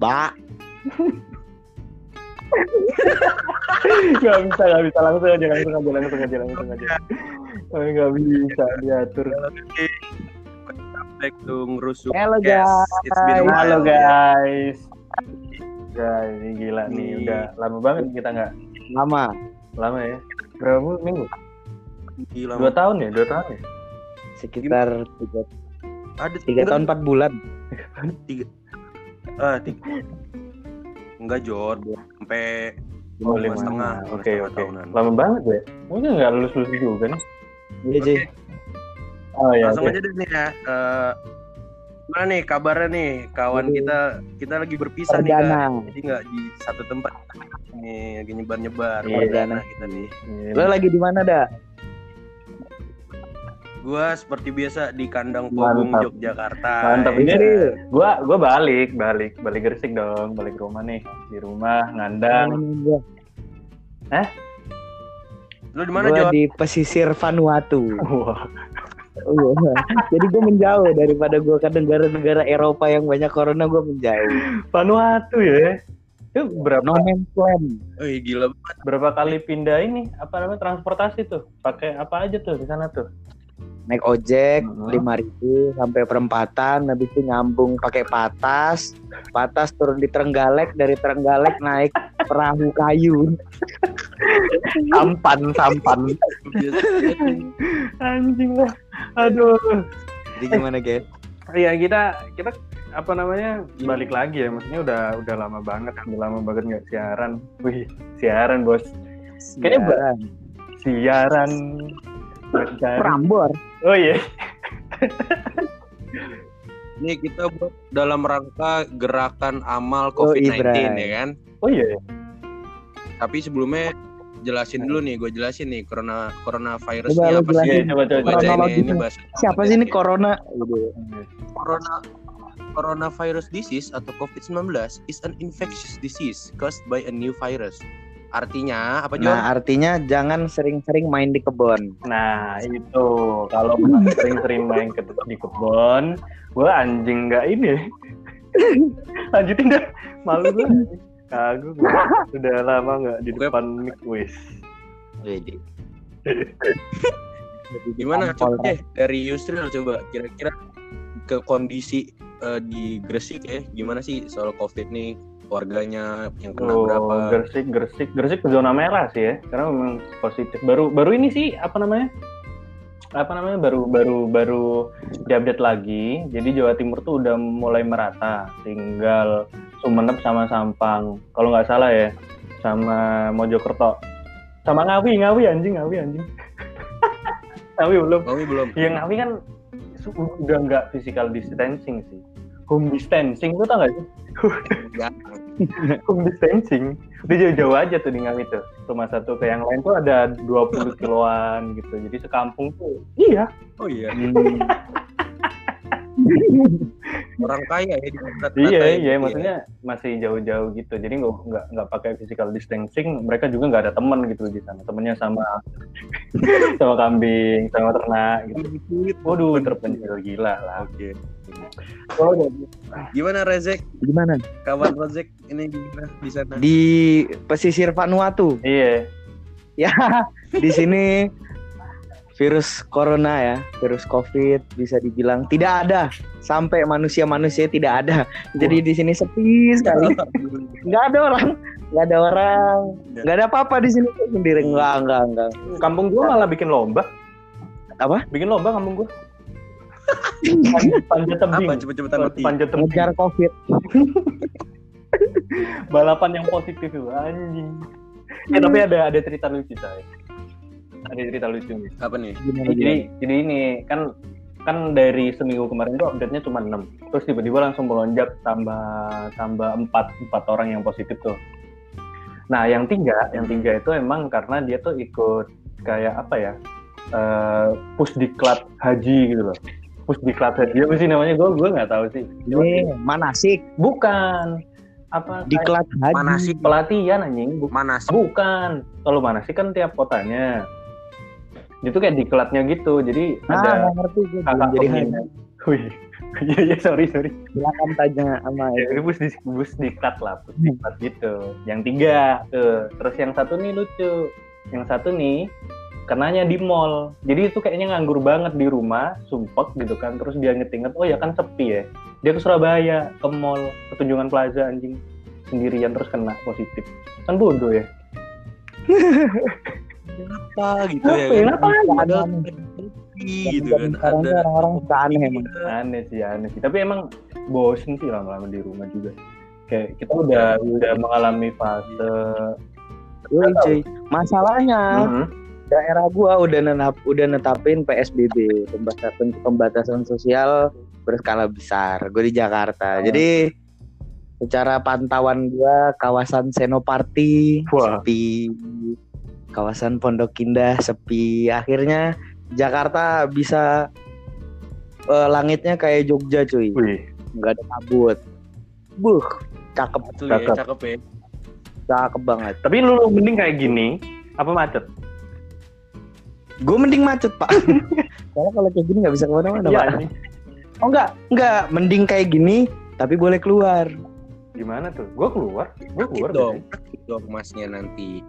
Pak. Gak bisa, gak bisa langsung aja, langsung aja, langsung aja, langsung aja. Oh, Gak bisa diatur. Back to ngerusuk. Halo, guys. It's been a while. Halo guys. Guys, ini gila nih, udah lama banget kita nggak Lama. lama ya. Berapa minggu-? Gila. Dua tahun ya, dua tahun ya. Sekitar tiga, Ada tiga tahun empat bulan. Ah, tiga. Enggak Jor, sampai Oh, lima lima. setengah. Oke, oke. Lama banget ya. Mungkin nggak lulus lulus juga nih. Iya, Ji. Oh ya. Langsung aja deh nih ya. Eh, gimana nih kabarnya nih kawan Aduh. kita kita lagi berpisah nih Perdana. kan jadi nggak di satu tempat nih lagi nyebar nyebar Iya. perdana kita nih Lo lagi di mana, dah? Gua seperti biasa di kandang Pogung Mantap. Yogyakarta Mantap ya. ini. Serius? Gua gua balik, balik, balik Gresik dong, balik rumah nih. Di rumah ngandang. lu di mana Gue Jor di pesisir Vanuatu. Wah, Iya. Jadi gue menjauh daripada gue ke negara-negara Eropa yang banyak corona gue menjauh. Vanuatu ya. Itu berapa No man's land. Eh gila banget berapa kali pindah ini? Apa namanya transportasi tuh? Pakai apa aja tuh di sana tuh? Naik ojek Hmm. lima ribu sampai perempatan, habis itu nyambung pakai patas, patas turun di Trenggalek, dari Trenggalek naik perahu kayu. Sampan, sampan. Anjing lah. Aduh. Jadi gimana guys? Iya kita kita apa namanya balik lagi ya maksudnya udah udah lama banget udah lama banget nggak siaran wih siaran bos Kayaknya Siaran. siaran Siaran. Prambor. oh iya Nih kita buat dalam rangka gerakan amal Oh, COVID-19 Ibra. ya kan. oh iya Tapi sebelumnya jelasin dulu nih, gue jelasin nih corona coronavirus Coba ini apa sih? Iya, coba coba ya, ini bahasa Siapa sih ini corona? Gitu. corona coronavirus disease atau COVID-19 is an infectious disease caused by a new virus. Artinya apa Jor? Nah, artinya jangan sering-sering main di kebun. nah itu. Kalau sering-sering main ke di kebun gua anjing nggak ini. Lanjutin dah. Malu gue kagum gua. udah lama nggak di depan mic wis. Jadi. Gimana coba? Deh dari Yusril coba. Kira-kira ke kondisi eh, di Gresik ya gimana sih soal COVID nih warganya yang kena Oh, berapa? Gresik, Gresik, Gresik ke zona merah sih ya, karena memang positif. Baru, baru ini sih apa namanya? Apa namanya? Baru, baru, baru diupdate lagi. Jadi Jawa Timur tuh udah mulai merata. Tinggal Sumeneb sama Sampang, kalau nggak salah ya, sama Mojokerto, sama Ngawi, Ngawi anjing, Ngawi anjing. Ngawi belum. Kami belum. Yang Ngawi kan udah nggak physical distancing sih. Home distancing, lu tau gak sih? Home distancing. Udah jauh-jauh aja tuh di Ngawi tuh rumah satu ke yang lain tuh ada 20 kiloan gitu. Jadi sekampung tuh. Iya. Oh iya, Hmm. orang kaya ya di iya ya, iya. gitu ya. maksudnya masih jauh-jauh gitu. Jadi nggak nggak nggak pakai physical distancing. Mereka juga nggak ada teman gitu di sana. Temennya sama sama kambing sama ternak gitu. Waduh terpencil gila lah. Oke. Oh, udah. Gimana Rezek? Gimana? Kawan Rezek ini gimana di sana? Di pesisir Vanuatu. iya Ya, di sini virus corona ya, virus COVID bisa dibilang tidak ada sampai manusia-manusia tidak ada. Jadi di sini sepi sekali. Nggak ada orang, nggak ada orang, nggak ada apa-apa di sini sendiri. Enggak, enggak, enggak. kampung gua malah bikin lomba Apa? bikin lomba kampung gua panjat tebing Apa cepet-cepetan mati? panjat tebing Ngejar COVID. balapan yang positif itu anjing ya tapi ada ada cerita lucu saya ada cerita lucu nih Apa nih? Gimana, jadi gimana? jadi ini kan kan dari seminggu kemarin tuh update-nya cuma 6 terus tiba-tiba langsung melonjak tambah tambah empat empat orang yang positif tuh nah yang tiga yang tiga itu emang karena dia tuh ikut kayak apa ya eh pusdiklat haji gitu loh pusdiklat haji apa sih namanya? Gue gue nggak tahu sih. Ini manasik, bukan. Apa diklat haji. Manasik, pelatihan anjing. Bu- manasik. bukan. Kalau mana sih kan tiap kotanya. Itu kayak diklatnya gitu. Jadi Ah, ada nggak ngerti gue jadi wih. Iya iya sorry sorry. Silakan tanya sama Ya, ini bus di bus diklat lah, bus diklat gitu. Yang tiga tuh. Terus yang satu nih lucu. Yang satu nih kenanya di mall. Jadi itu kayaknya nganggur banget di rumah, sumpek gitu kan. Terus dia ngetinget, oh ya kan sepi ya. Dia ke Surabaya, ke mall, ke Tunjungan Plaza anjing sendirian terus kena positif. Kan bodoh ya. Kenapa gitu ya? Apa ya? kan? Kenapa? Ada gitu kan. Ada orang-orang aneh emang. Aneh sih, aneh sih. Tapi emang bosen sih lama-lama di rumah juga. Kayak kita udah udah mengalami fase Yoi. Masalahnya Mhm. Daerah gua udah nenap, udah netapin PSBB pembatasan pembatasan sosial berskala besar. Gue di Jakarta. Oh. Jadi secara pantauan gua kawasan Senopati Wah. sepi, kawasan Pondok Indah sepi. Akhirnya Jakarta bisa eh, langitnya kayak Jogja cuy, Wih, nggak ada kabut. Buh, cakep, Betul ya, Cakep. cakep ya. cakep banget. tapi lu, lu mending kayak gini apa macet? Gue mending macet pak. Soalnya kalau kayak gini nggak bisa ke mana-mana Iya, pak. Oh enggak, enggak. Mending kayak gini, tapi boleh keluar. Gimana tuh? Gua keluar, gua keluar dong. Dong masnya nanti.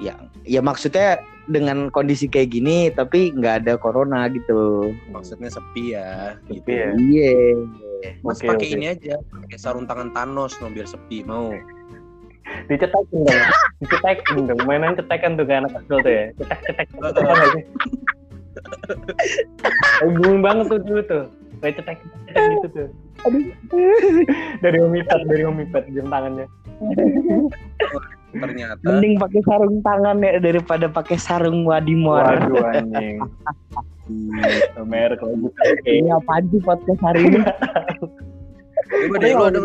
Ya, ya maksudnya dengan kondisi kayak gini, tapi nggak ada corona gitu. Maksudnya sepi ya. Sepi Gitu. ya? Iya. Mas Oke, pakai oke. ini aja, pakai sarung tangan Thanos no biar sepi mau. Dicetakin dong, dicetakin dong. Mainan cetekan tuh kayak anak kecil tuh ya. Cetek cetek. cetek, tau nggak sih? Booming banget tuh dulu tuh. Kayak cetek cetek gitu tuh. dari Omipet, dari Omipet jam tangannya. Ternyata Mending pakai sarung tangan ya daripada pakai sarung wadimor. Waduh anjing. Merek kalau gitu. Oke. Ini apaan sih podcast hari ini? Coba deh lu ada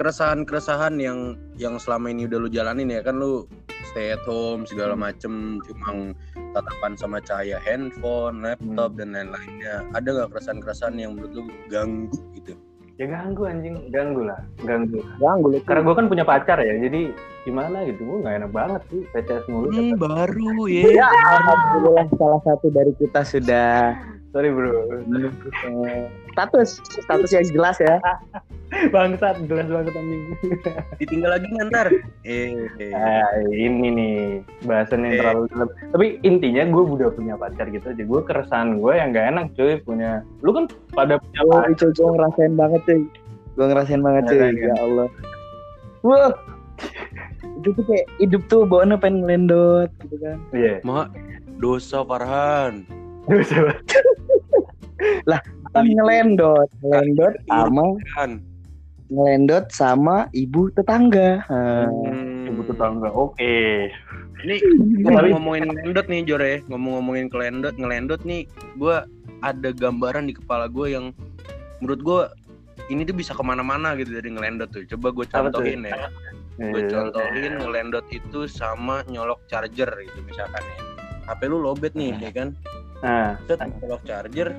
keresahan-keresahan yang yang selama ini udah lu jalanin ya kan lu stay at home segala macem cuma tatapan sama cahaya handphone, laptop dan lain-lainnya. Ada nggak keresahan-keresahan yang menurut lu ganggu gitu? Ya ganggu anjing, ganggu lah, ganggu. Ganggu lu. Karena gue kan punya pacar ya, jadi gimana gitu, gue nggak enak banget sih PCS mulu. Hmm, baru ya. Alhamdulillah salah satu dari kita sudah Sorry bro, eh, status status yang jelas ya. bangsat, jelas banget anjing. Ditinggal lagi ntar. Eh, eh. Nah, ini nih bahasan yang Eh. terlalu dalam. Tapi intinya gue udah punya pacar gitu aja. Gue keresahan gue yang gak enak cuy punya. Lu kan pada punya Oh, pacar. itu gue ngerasain banget cuy. Gue ngerasain banget cuy. Ngerasain, kan? Ya Allah. Wah. itu tuh kayak hidup tuh bawaannya pengen ngelendot gitu kan. Iya. Mak, dosa Farhan. Terus apa? Kan ngelendot, ngelendot sama ngelendot sama ibu tetangga. Hmm. Ibu tetangga. Oke. Ini Tapi- ngomongin ngelendot nih Jore, ngomong-ngomongin ngelendot, ngelendot nih, gue ada gambaran di kepala gue yang menurut gue ini tuh bisa ke mana-mana gitu dari ngelendot tuh. Coba gue contohin ya. Gue Iya. contohin ngelendot itu sama nyolok charger gitu misalkan ya. HP lu lobet nih, ya kan? Nah, Set nyolok charger.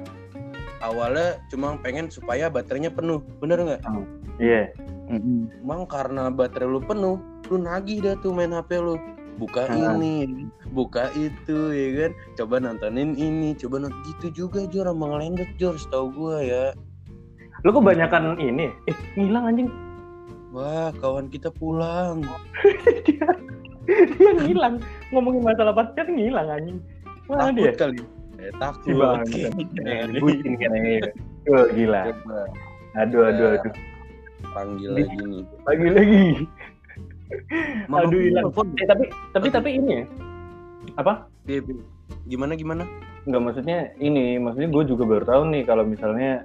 Awalnya cuma pengen supaya baterainya penuh, bener nggak? iya. Mm-mm. Emang karena baterai lu penuh, lu nagih dah tuh main HP lu. Buka Ah. ini, buka itu ya kan. Coba nontonin ini, coba nonton gitu juga Jor sama ngelendot Jor, setahu gua ya. Lu kebanyakan ini. Eh, ngilang anjing. Wah, kawan kita pulang. dia, dia ngilang. Ngomongin masalah pacar ngilang anjing. Mana Takut dia? kali. Eh, Si takut. bang. Bucin kan ya. Oh, gila. Coba Aduh, aduh, aduh. panggil Di- lagi nih. Lagi lagi. Mama Aduh, hilang. telepon. Eh, tapi tapi tapi ini ya. Apa? Gimana gimana? Enggak maksudnya ini, maksudnya gue juga baru tahu nih kalau misalnya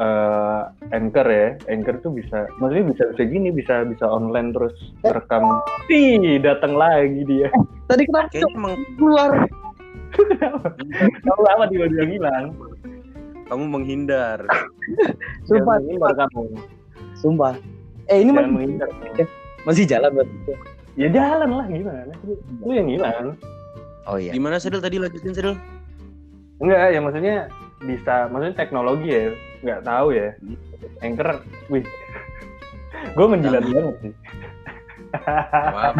eh anchor ya, anchor tuh bisa, maksudnya bisa bisa gini, bisa bisa online terus rekam. Ih, datang lagi dia. Tadi kenapa Kayaknya emang keluar? Tahu apa tiba-tiba ngilang? kamu menghindar. Sumpah, Jangan menghindar kamu. sumpah. Eh ini masih, menghindar. masih jalan berarti. Ya jalan lah gimana? Lu yang ngilang. Oh iya. Gimana Sedel tadi lanjutin Sedel? Enggak, ya maksudnya bisa, maksudnya teknologi ya, nggak tahu ya. Anchor, wih, gue menjilat banget sih. Maaf.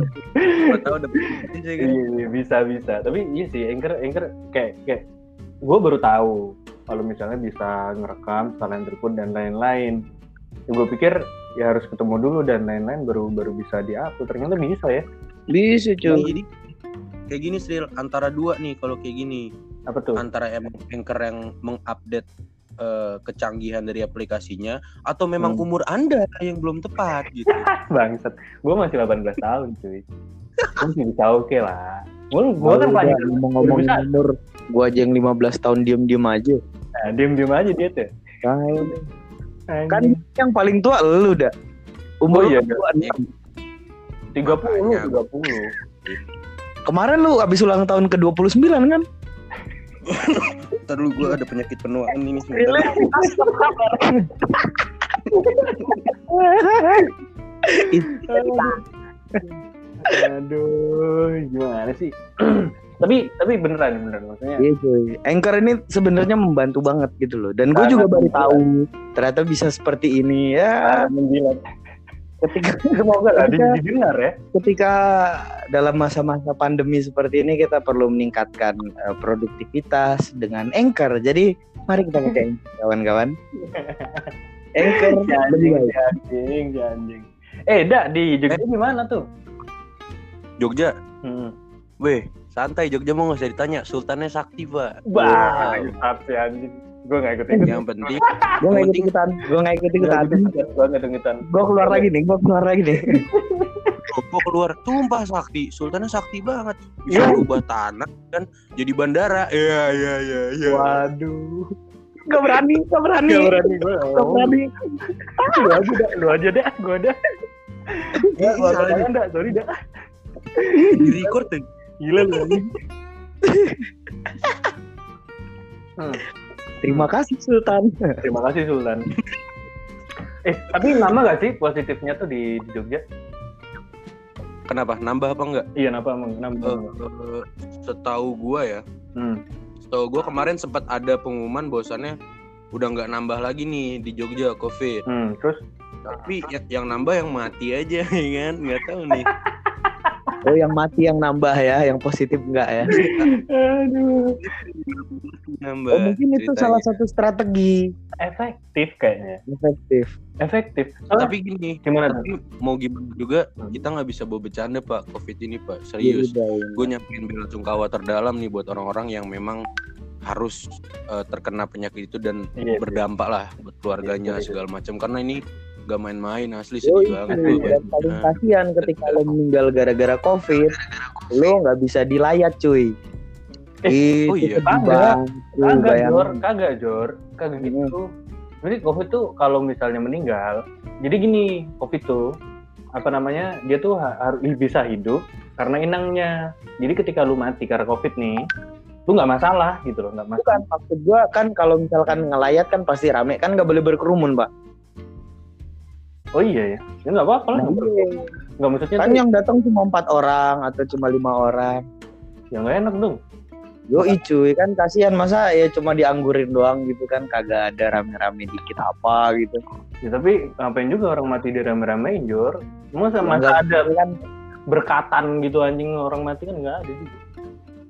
Gua tahu udah bisnis ya kan. Iya, iya, bisa bisa. Tapi iya sih, Anchor, Anchor kayak kayak gue baru tahu. kalau misalnya bisa ngerekam sekalian tripod dan lain-lain. Ya, gue pikir ya harus ketemu dulu dan lain-lain baru baru bisa diupload. Ternyata bisa ya. Bisa Nah, jadi kayak gini Sril antara dua nih kalau kayak gini Apa tuh? antara emang anchor yang mengupdate eh, kecanggihan dari aplikasinya atau memang Hmm. umur anda yang belum tepat gitu Bangsat. Gue masih 18 tahun cuy. Gue masih bisa oke lah. Gue gue kan paling Bisa. umur gua aja yang 15 tahun diem-diem aja. nah, diem-diem aja dia tuh. Kan Anjing. yang paling tua lu dah. Oh Umur lu iya. 26. 30, Makanya. 30. Kemarin lu abis ulang tahun ke-29 kan? Ntar dulu gue ada penyakit penuaan ini. Aduh, gimana sih? tapi tapi beneran beneran maksudnya. Iya cuy. Anchor ini sebenarnya membantu banget gitu loh. Dan gue juga baru tahu ternyata bisa seperti ini ya. menjilat. Ketika Semoga lah ketika, didengar ya. ketika dalam masa-masa pandemi seperti ini kita perlu meningkatkan eh, produktivitas dengan Anchor. Jadi mari kita pakai kawan-kawan. Anchor Si lebih anjing, baik. si anjing, si anjing. Eh, Dak, di Jogja gimana tuh? Jogja, Hmm. weh santai Jogja mau nggak usah ditanya. Sultannya sakti pak. Bah, Wow. si anjing. Gue gak ikut ikut. Yang penting Gue nggak ikut ikutan. Gue nggak ikut ikutan. Gue gak ikut ikutan. Gue keluar lagi nih. Gue keluar lagi nih. Kok keluar tumpah sakti, Sultannya sakti banget. Bisa Iya. berubah tanah kan jadi bandara. Iya iya iya iya. Waduh. Gak berani. Gak berani. Gak berani gue. Gak berani. Lu aja dah, lu aja dah, gue dah. Ya, Iya, tangan dah, sorry dah. Di record. Gila lu. Hmm. Terima kasih Sultan. Terima kasih Sultan. eh, tapi nama gak sih positifnya tuh di, di Jogja? Kenapa? Nambah apa enggak? Iya, kenapa emang? Kenapa? Eh, setahu gua ya, Hmm. setahu gua kemarin sempat ada pengumuman bahwasannya udah nggak nambah lagi nih di Jogja COVID. Hmm, terus Tapi ya- yang nambah yang mati aja ya kan, nggak tahu nih. Oh yang mati yang nambah ya, yang positif enggak ya? aduh, Nambah. Oh mungkin itu ceritanya. salah satu strategi efektif kayaknya. efektif. Efektif. Soalnya, Tapi gini, gimana tapi mau gimana juga kita nggak bisa bawa bercanda pak COVID ini pak Iya, serius. udah, ya. Gue nyampein bela sungkawa terdalam nih buat orang-orang yang memang harus eh, terkena penyakit itu dan Iya, berdampak lah buat keluarganya Iya, iya. segala macam karena ini gak main-main asli Yo, sedih itu banget dan paling Nah, kasihan ketika lo meninggal gara-gara covid, lo nggak bisa dilayat cuy. Eh, oh iya. Kagak. Kagak. Jor. Kagak, Jor. Kagak gitu. Jadi COVID tuh kalau misalnya meninggal, jadi gini, COVID tuh apa namanya? Dia tuh ha- harus bisa hidup karena inangnya. Jadi ketika lu mati karena COVID nih, lu nggak masalah gitu loh, nggak masalah. Bukan maksud gua kan kalau misalkan ngelayat kan pasti rame kan nggak boleh berkerumun pak. Oh iya ya, ya nggak apa-apa lah. Nah, nggak iya. Nggak maksudnya kan tuh, yang datang cuma empat orang atau cuma lima orang. ya nggak enak dong. Yo cuy kan kasihan masa ya cuma dianggurin doang gitu kan kagak ada rame-rame dikit apa gitu. Ya, tapi ngapain juga orang mati di rame-ramein, Jor? Masa masa nggak- ada kan berkatan gitu anjing orang mati kan nggak ada juga.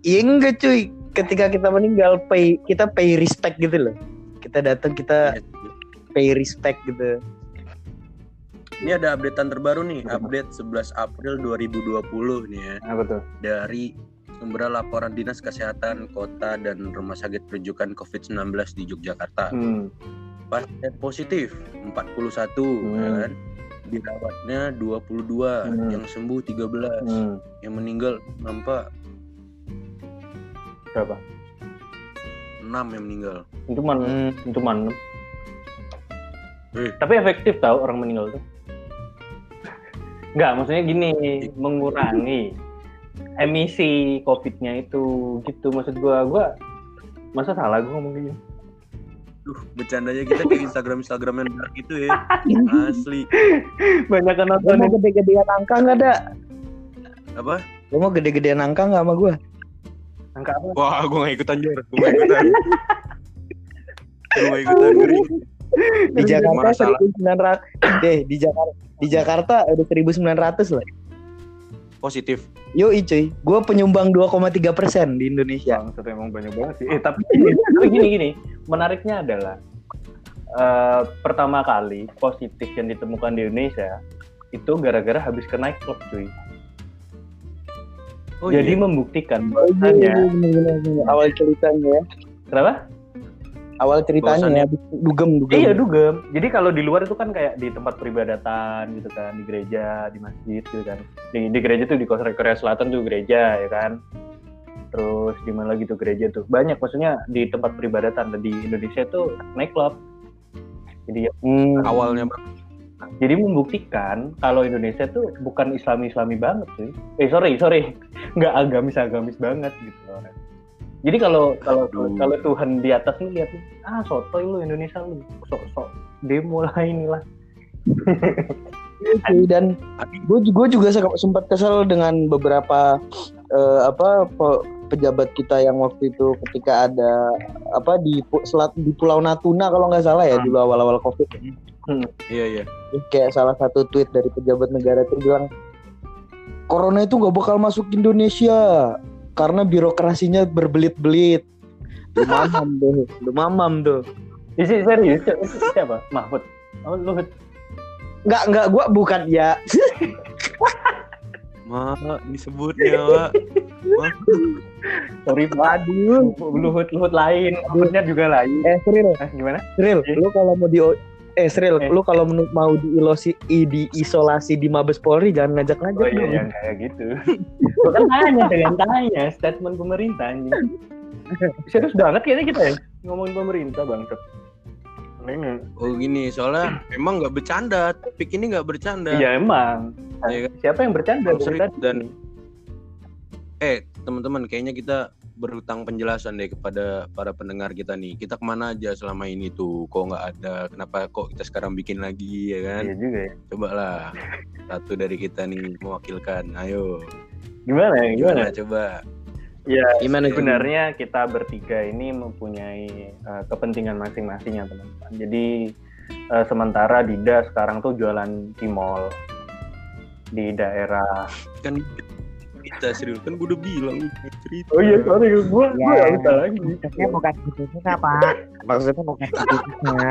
Iya enggak cuy. Ketika kita meninggal pay kita pay respect gitu loh. Kita datang kita Iya. pay respect gitu. Ini ada updatean terbaru nih, update 11 April 2020 nih ya. Apa tuh? Dari sumber laporan Dinas Kesehatan Kota dan Rumah Sakit Rujukan COVID-19 di Yogyakarta. Hmm. Pasien positif 41 Hmm. ya kan. Dirawatnya 22, Hmm. yang sembuh 13, Hmm. yang meninggal nampak Berapa? 6 yang meninggal. Itu mana? Hmm. Itu mana? Eh. Tapi efektif tau orang meninggal tuh. Enggak, maksudnya gini, mengurangi emisi COVID-nya itu gitu maksud gua. Gua masa salah gua ngomong gini. Duh, bercandanya kita ke Instagram Instagram yang dark gitu ya. Asli. Banyak kan nonton mau gede-gedean angka nggak ada? Apa? Lo mau gede-gedean angka nggak sama gue? angka apa? Wah, gue gak ikutan Jor. Gue gak ikutan. gue gak ikutan. Ngeri. Di Jakarta Mana salah? 1900 deh di Jakarta di Jakarta ada 1900 lah. Positif. Yo cuy, gue penyumbang 2,3 persen di Indonesia. Bangsat emang banyak banget sih. Eh tapi gini, tapi gini gini, menariknya adalah eh, pertama kali positif yang ditemukan di Indonesia itu gara-gara habis ke nightclub cuy. Oh, Jadi iya. membuktikan Oh, iya, iya, bener-bener, bener. awal ceritanya ya kenapa? Awal ceritanya ya dugem dugem Iya dugem. Jadi kalau di luar itu kan kayak di tempat peribadatan gitu kan, di gereja, di masjid gitu kan. Di, di gereja tuh di Korea, Korea Selatan tuh gereja ya kan. Terus di mana lagi tuh gereja tuh banyak maksudnya di tempat peribadatan dan di Indonesia tuh nightclub. Jadi ya, Hmm. awalnya jadi membuktikan kalau Indonesia tuh bukan Islami-Islami banget sih. Eh sorry sorry, nggak agamis-agamis banget gitu loh. Jadi kalau kalau Aduh. kalau Tuhan di atas nih lihat nih, ah sotoy lu Indonesia lu, sok-sok demo lah inilah. Iya dan gue gue juga se- sempat kesel dengan beberapa eh, apa pe- pejabat kita yang waktu itu ketika ada apa di pu- selat di Pulau Natuna kalau nggak salah ya Hmm. dulu awal-awal covid Iya iya. Terus kayak salah satu tweet dari pejabat negara itu bilang corona itu nggak bakal masuk Indonesia karena birokrasinya berbelit-belit. Lu mamam tuh, lu mamam tuh. Isi serius siapa? siapa? Mahfud. Oh, Luhut. Nggak nggak gue bukan ya. Ma, disebutnya, Pak. Ma. Sorry Pak. Aduh. Luhut Luhut lain, Luhutnya juga lain. Eh Sril, Ah, gimana? Sril, Eh. lu kalau mau di eh Sril, Eh. lu kalau mau diilosi i- diisolasi di Mabes Polri jangan ngajak-ngajak Oh iya, dong. yang kayak gitu. Gua kan tanya dengan tanya statement pemerintah anjing. Serius banget kayaknya kita ya ngomongin pemerintah bangsat. Ini. Oh gini, soalnya emang nggak bercanda. Topik ini nggak bercanda. Iya emang. Iya kan? Siapa yang bercanda dan- Eh, teman-teman, kayaknya kita berutang penjelasan deh kepada para pendengar kita nih. Kita ke mana aja selama ini tuh? Kok nggak ada? Kenapa kok kita sekarang bikin lagi ya kan? Iya juga ya. Coba lah. Satu dari kita nih mewakilkan. Ayo. Gimana ya? Gimana? Gimana coba? Ya, Gimana sebenarnya kita bertiga ini mempunyai eh, kepentingan masing-masing ya teman-teman. Jadi eh, sementara Dida sekarang tuh jualan di mall di daerah. Kan kita serius kan gue udah bilang gua cerita. Oh iya sorry gue gue Ya. bisa lagi. Maksudnya bukan gitu juga, Pak. Maksudnya bukan gitu juga.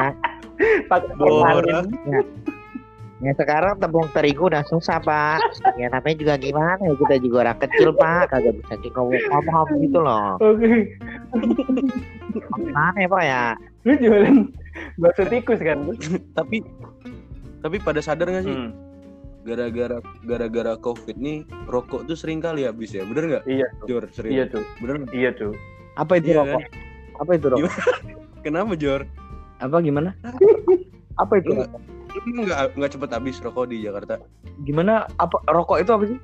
Pakai Borak. Ya sekarang tepung terigu udah susah, Pak. Ya namanya juga gimana ya, kita juga orang kecil, Pak. Kagak bisa ngomong-ngomong gitu loh. Oke, Gimana ya, Pak ya? lu jualan bakso tikus kan? Tapi tapi pada sadar gak sih? Hmm, Gara-gara gara-gara covid nih rokok tuh sering kali habis ya, bener nggak? iya tuh, Jor, sering. iya tuh, Bener iya tuh. Apa itu Iya rokok? Apa itu rokok? Kenapa Jor? Apa gimana? Apa itu? Lu Lu nggak nggak cepet habis rokok di Jakarta? Gimana? Apa rokok itu apa sih?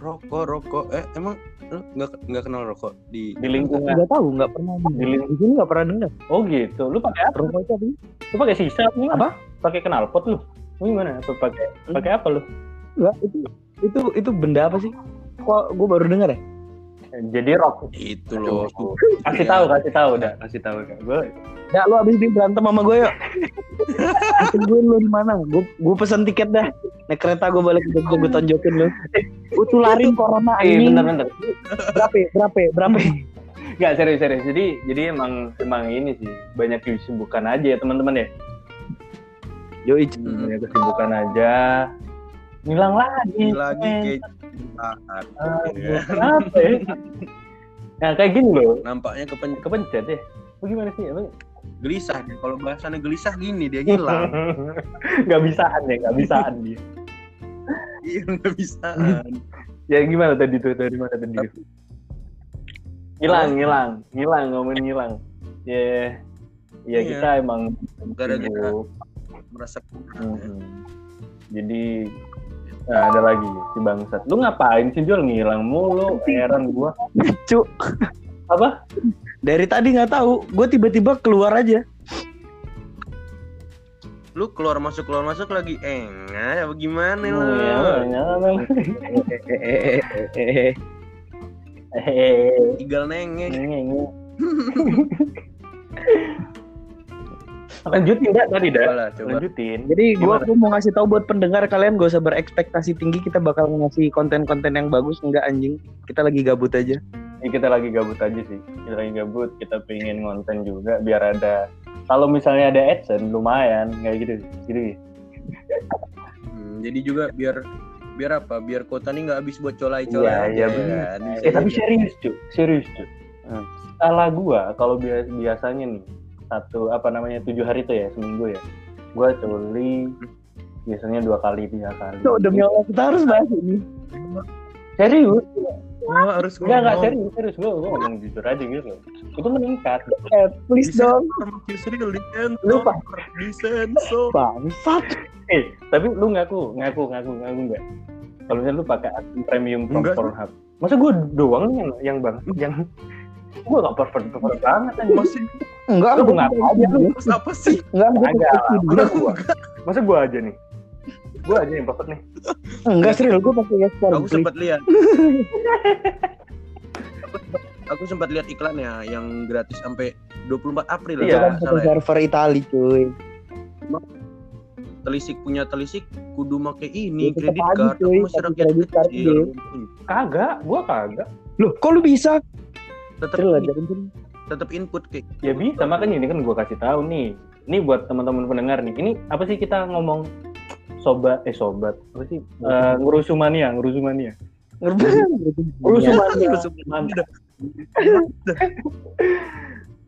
Rokok, rokok. Eh emang lu nggak nggak kenal rokok di Di lingkungan. Nggak tahu, nggak pernah. Di sini nggak pernah dengar. Oh gitu. Lu pakai apa? Rokok itu apa? Lu pakai sisa apa? Apa? Pakai knalpot lu? Lu gimana? Apa pakai pakai apa lu? Enggak, itu itu itu benda apa sih? Kok gue baru dengar ya? Jadi rok. itu loh. Kasih tahu, kasih tahu udah, kasih tahu kan. Gue Ya lu abis ini berantem sama gue yuk. Tungguin lu di mana? Gue gue pesan tiket dah. Naik kereta gue balik ke Jogja gue tonjokin lu. Gue tularin corona eh ini. bentar bentar. Berapa? ya? Berapa? ya? Berapa? ya? Enggak serius serius. Jadi jadi emang emang ini sih banyak kesibukan aja ya teman-teman ya. Yo, Hmm. Banyak kesibukan aja. Hilang lagi. lagi men. kayak. Ah, Ya. Kenapa ya? Nah kayak gini loh. Nampaknya kepen Kepencet ya. Bagaimana sih? Emang gelisah deh. Kalau bahasannya gelisah gini dia hilang. Gak bisaan ya, gak bisaan dia. Iya nggak bisa. Ya gimana tadi tuh? Tadi mana tadi? Hilang, hilang, hilang, ngomongin hilang. Ya, ya Iya. kita emang Gara-gara Merasa Mm-mm. Jadi nah, ada lagi si bangsat. Lu ngapain sih Jol ngilang mulu? Heran gua. Cuk. Apa? Dari tadi nggak tahu. Gue tiba-tiba keluar aja. lu keluar masuk keluar masuk lagi enggak apa gimana lu? Iya. Eh, Hehehe. Tinggal nengeng. Lanjutin dah tadi dah. Coba lah, coba. Lanjutin. Jadi gue Gimana? mau ngasih tahu buat pendengar kalian gak usah berekspektasi tinggi kita bakal ngasih konten-konten yang bagus enggak anjing. Kita lagi gabut aja. ini kita lagi gabut aja sih. Kita lagi gabut, kita pengen konten juga biar ada kalau misalnya ada adsense lumayan kayak gitu. Gitu. Hmm, jadi juga biar biar apa? Biar kota ini nggak habis buat colai-colai. Iya, iya, kan? Eh tapi serius cuy, serius cuy. Hmm. Salah gua kalau bias biasanya nih satu apa namanya tujuh hari tuh ya seminggu ya. Gua coli biasanya dua kali tiga kali. Cuk, demi Allah kita harus bahas ini. Serius? Oh, harus Enggak enggak ngomong. serius serius gua, gua ngomong jujur aja gitu. Itu meningkat. Eh, please Di dong. sensor, Lupa. di sensor. Bangsat. Eh tapi lu ngaku ngaku ngaku ngaku enggak? Kalau misalnya lu pakai akun premium from. Pornhub, masa gua doang yang yang bang yang gua gak pervert pervert banget anjing. Masih Enggak, Lu ngaku aja lu. Apa sih? Enggak, lah. pakai Masa gua aja nih. Gua aja yang pervert nih. Enggak serius, gua pakai Gaspar. Aku sempat lihat. aku sempat lihat iklannya yang gratis sampai 24 April Iya. kan nggak server Itali, cuy. Telisik punya telisik kudu make ini Ya, kredit card. cuy, Aku masih rakyat kredit card, kecil. Kagak, gua kagak. Loh, kok lu bisa? Tetap tetap input kayak Ya bisa makanya ini kan gua kasih tahu nih. Ini buat teman-teman pendengar nih. Ini apa sih kita ngomong sobat eh sobat? Apa sih? Eh, ngurusumania ngurusumania ngurusumania Mantap.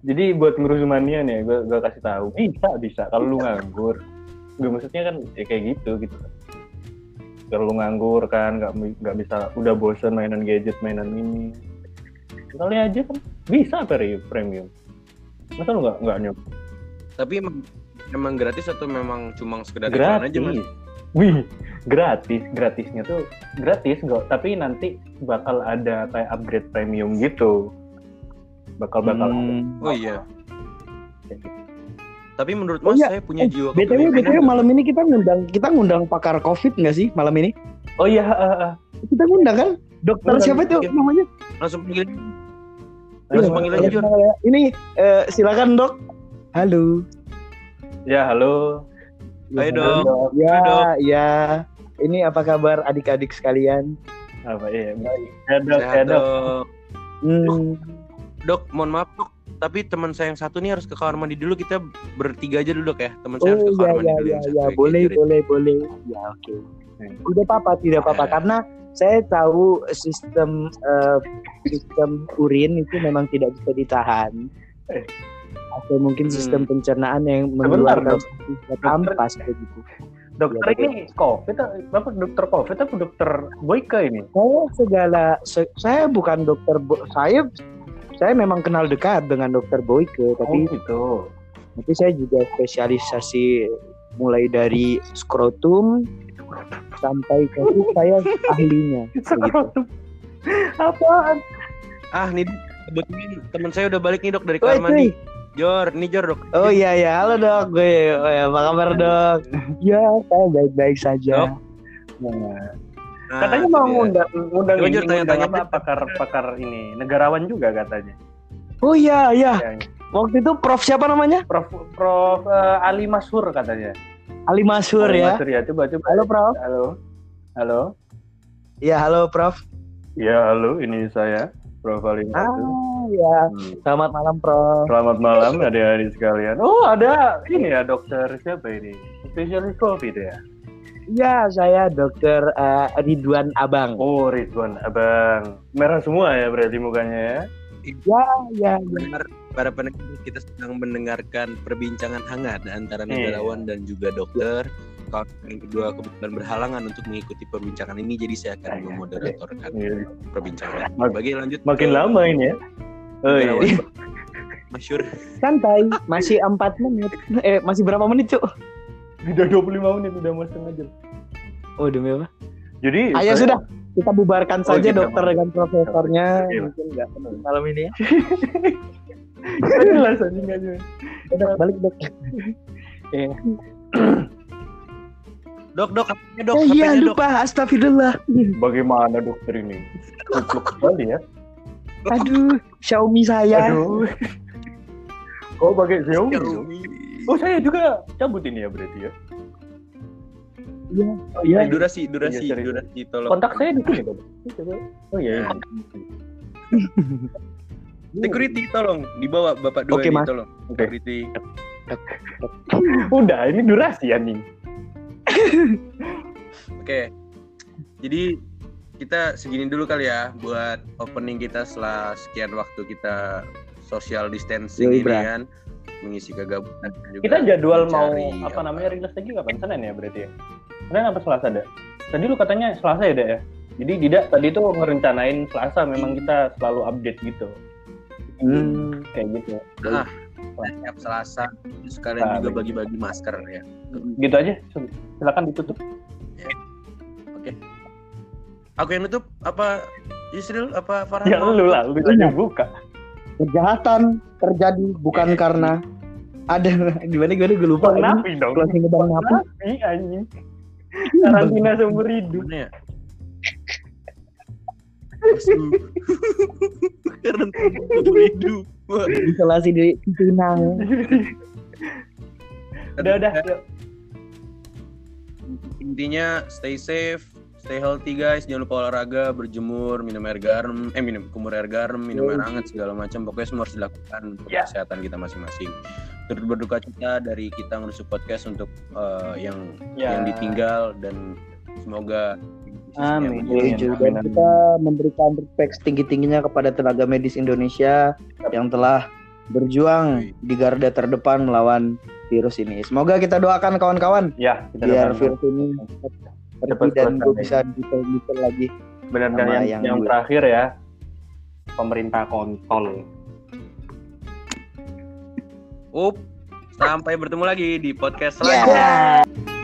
jadi buat ngurusumania nih gue gue kasih tahu. Bisa bisa. Kalau lu nganggur. Gue maksudnya kan ya kayak gitu gitu. Kalau lu nganggur kan nggak nggak bisa udah bosen mainan gadget mainan ini kali aja kan bisa pre- premium masa lu nggak nggak nyoba tapi emang, emang gratis atau memang cuma sekedar iklan aja mas gratis wih gratis gratisnya tuh gratis kok tapi nanti bakal ada kayak upgrade premium gitu bakal bakal Hmm. oh iya tapi menurut Oh mas iya, saya punya Eh, jiwa BTW, BTW malam ini kita ngundang kita ngundang pakar Covid nggak sih malam ini? oh iya eh, eh. Kita ngundang kan? Dokter siapa itu iya. namanya? langsung panggil Langsung panggil aja. Jor. Ini eh, silakan dok. Halo. ya halo Ayo, Halo, Dok. Ya, Halo, Dok. ya. Ini apa kabar adik-adik sekalian? apa iya baik ya dok ya dok dok. Hmm, Dok, mohon maaf dok, tapi teman saya yang satu nih harus ke kamar mandi dulu. Kita bertiga aja dulu dok ya. Teman saya harus Oh ke kamar ya mandi ya dulu. ya ya boleh boleh boleh. Ya oke. Tidak apa-apa tidak apa-apa Ya. karena saya tahu sistem eh, sistem urin itu memang tidak bisa ditahan. Eh. Atau mungkin sistem Hmm. pencernaan yang mengeluarkan ampas begitu. dokter Ya, ini covid apa dokter covid apa dokter boyke ini Saya segala se- saya bukan dokter Bo- saya saya memang kenal dekat dengan dokter Boyke oh tapi gitu tapi saya juga spesialisasi mulai dari skrotum sampai ke saya ahlinya. Begitu. apaan? Ah, nih Dok. kebetulan teman saya udah balik nih dok dari kamar mandi. Jor, nih Jor dok. Oh iya ya, halo dok, gue, oh, ya, apa kabar dok? Ya, saya baik-baik saja. Nah, Nah, katanya mau ngundang ngundang ini tanya-tanya apa? pakar pakar ini. Negarawan juga katanya. Oh iya iya, Ya, waktu itu Prof siapa namanya? Prof Prof eh, Ali Masur katanya Ali Masur Ali ya. Masur ya coba coba Halo Prof. halo halo Ya halo Prof. ya halo ini saya Prof Ali Ah Masur ya, Hmm. selamat malam Prof. Selamat malam adik-adik sekalian. Oh ada ini ya dokter siapa ini? Spesialis COVID ya? Ya saya Dokter eh, Ridwan Abang. Oh Ridwan Abang. Merah semua ya berarti mukanya ya? Ya ya ya. Para pendengar kita sedang mendengarkan perbincangan hangat antara Iya. negarawan dan juga dokter. Kawan yang kedua kebetulan berhalangan untuk mengikuti perbincangan ini, jadi saya akan memoderatorkan Iya. perbincangan. Mak- Bagi lanjut Makin ke lama ini ya? Oh iya. Masyur. Santai, masih empat menit. Eh masih berapa menit cuk? Udah 25 menit udah mau setengah jam. Oh demi apa? Jadi Ayo saya- sudah, kita bubarkan Oh, saja kita dokter mau- dengan profesornya. Mungkin nggak penting malam ini ya. Jelas aja jelas. Udah, balik dok. Dok, dok, HP-nya dok, Oh iya dok. lupa, astagfirullah. Bagaimana dokter ini? Kupluk sekali ya? Aduh, Xiaomi saya. Aduh. Oh pakai Xiaomi. Oh saya juga cabut ini ya berarti ya? Iya, Oh iya. durasi, durasi, Iya, durasi, tolong. Kontak saya di sini dong. Oh iya. iya. Security tolong dibawa Bapak dua Oke, ini Mas. tolong. Oke. Security. Udah, ini durasi anjing. Oke. Jadi kita segini dulu kali ya buat opening kita setelah sekian waktu kita social distancing Yoi, ini kan mengisi kegabutan juga Kita jadwal mau mencari apa namanya rilis lagi kapan? Senin ya berarti ya? Senin apa Selasa ada? Tadi lu katanya Selasa ya, Dek ya? Jadi tidak tadi tuh ngerencanain Selasa memang kita selalu update gitu. Hmm. Kayak gitu. Ah, setiap Selasa terus kalian Ah, juga baik. bagi-bagi masker ya. Gitu aja. Silakan ditutup. Aku yang nutup apa Yusril apa Farhan? Ya lu lah, lu aja buka. Kejahatan terjadi bukan karena ada gimana gimana gue lupa. ini. Napi dong. Closing bang. Napi anjing. Karantina seumur hidup. Seumur hidup. Isolasi di Pinang. Udah udah. yuk. Intinya stay safe, stay healthy guys. Jangan lupa olahraga, berjemur, minum air garam, eh minum kumur air garam, minum air hangat segala macam. Pokoknya semua harus dilakukan untuk Ya. kesehatan kita masing-masing. Turut berduka cita dari kita ngurus podcast untuk eh, yang Ya. yang ditinggal dan semoga Amin. Amin, Dan amin. kita memberikan respect tinggi-tingginya kepada tenaga medis Indonesia yang telah berjuang di garda terdepan melawan virus ini. Semoga kita doakan kawan-kawan Ya, kita biar doakan. virus ini pergi Cepat dan gue bisa detail-detail lagi. Benar dan yang, yang yang terakhir ya pemerintah kontol. Up. Sampai bertemu lagi di podcast Ya. selanjutnya.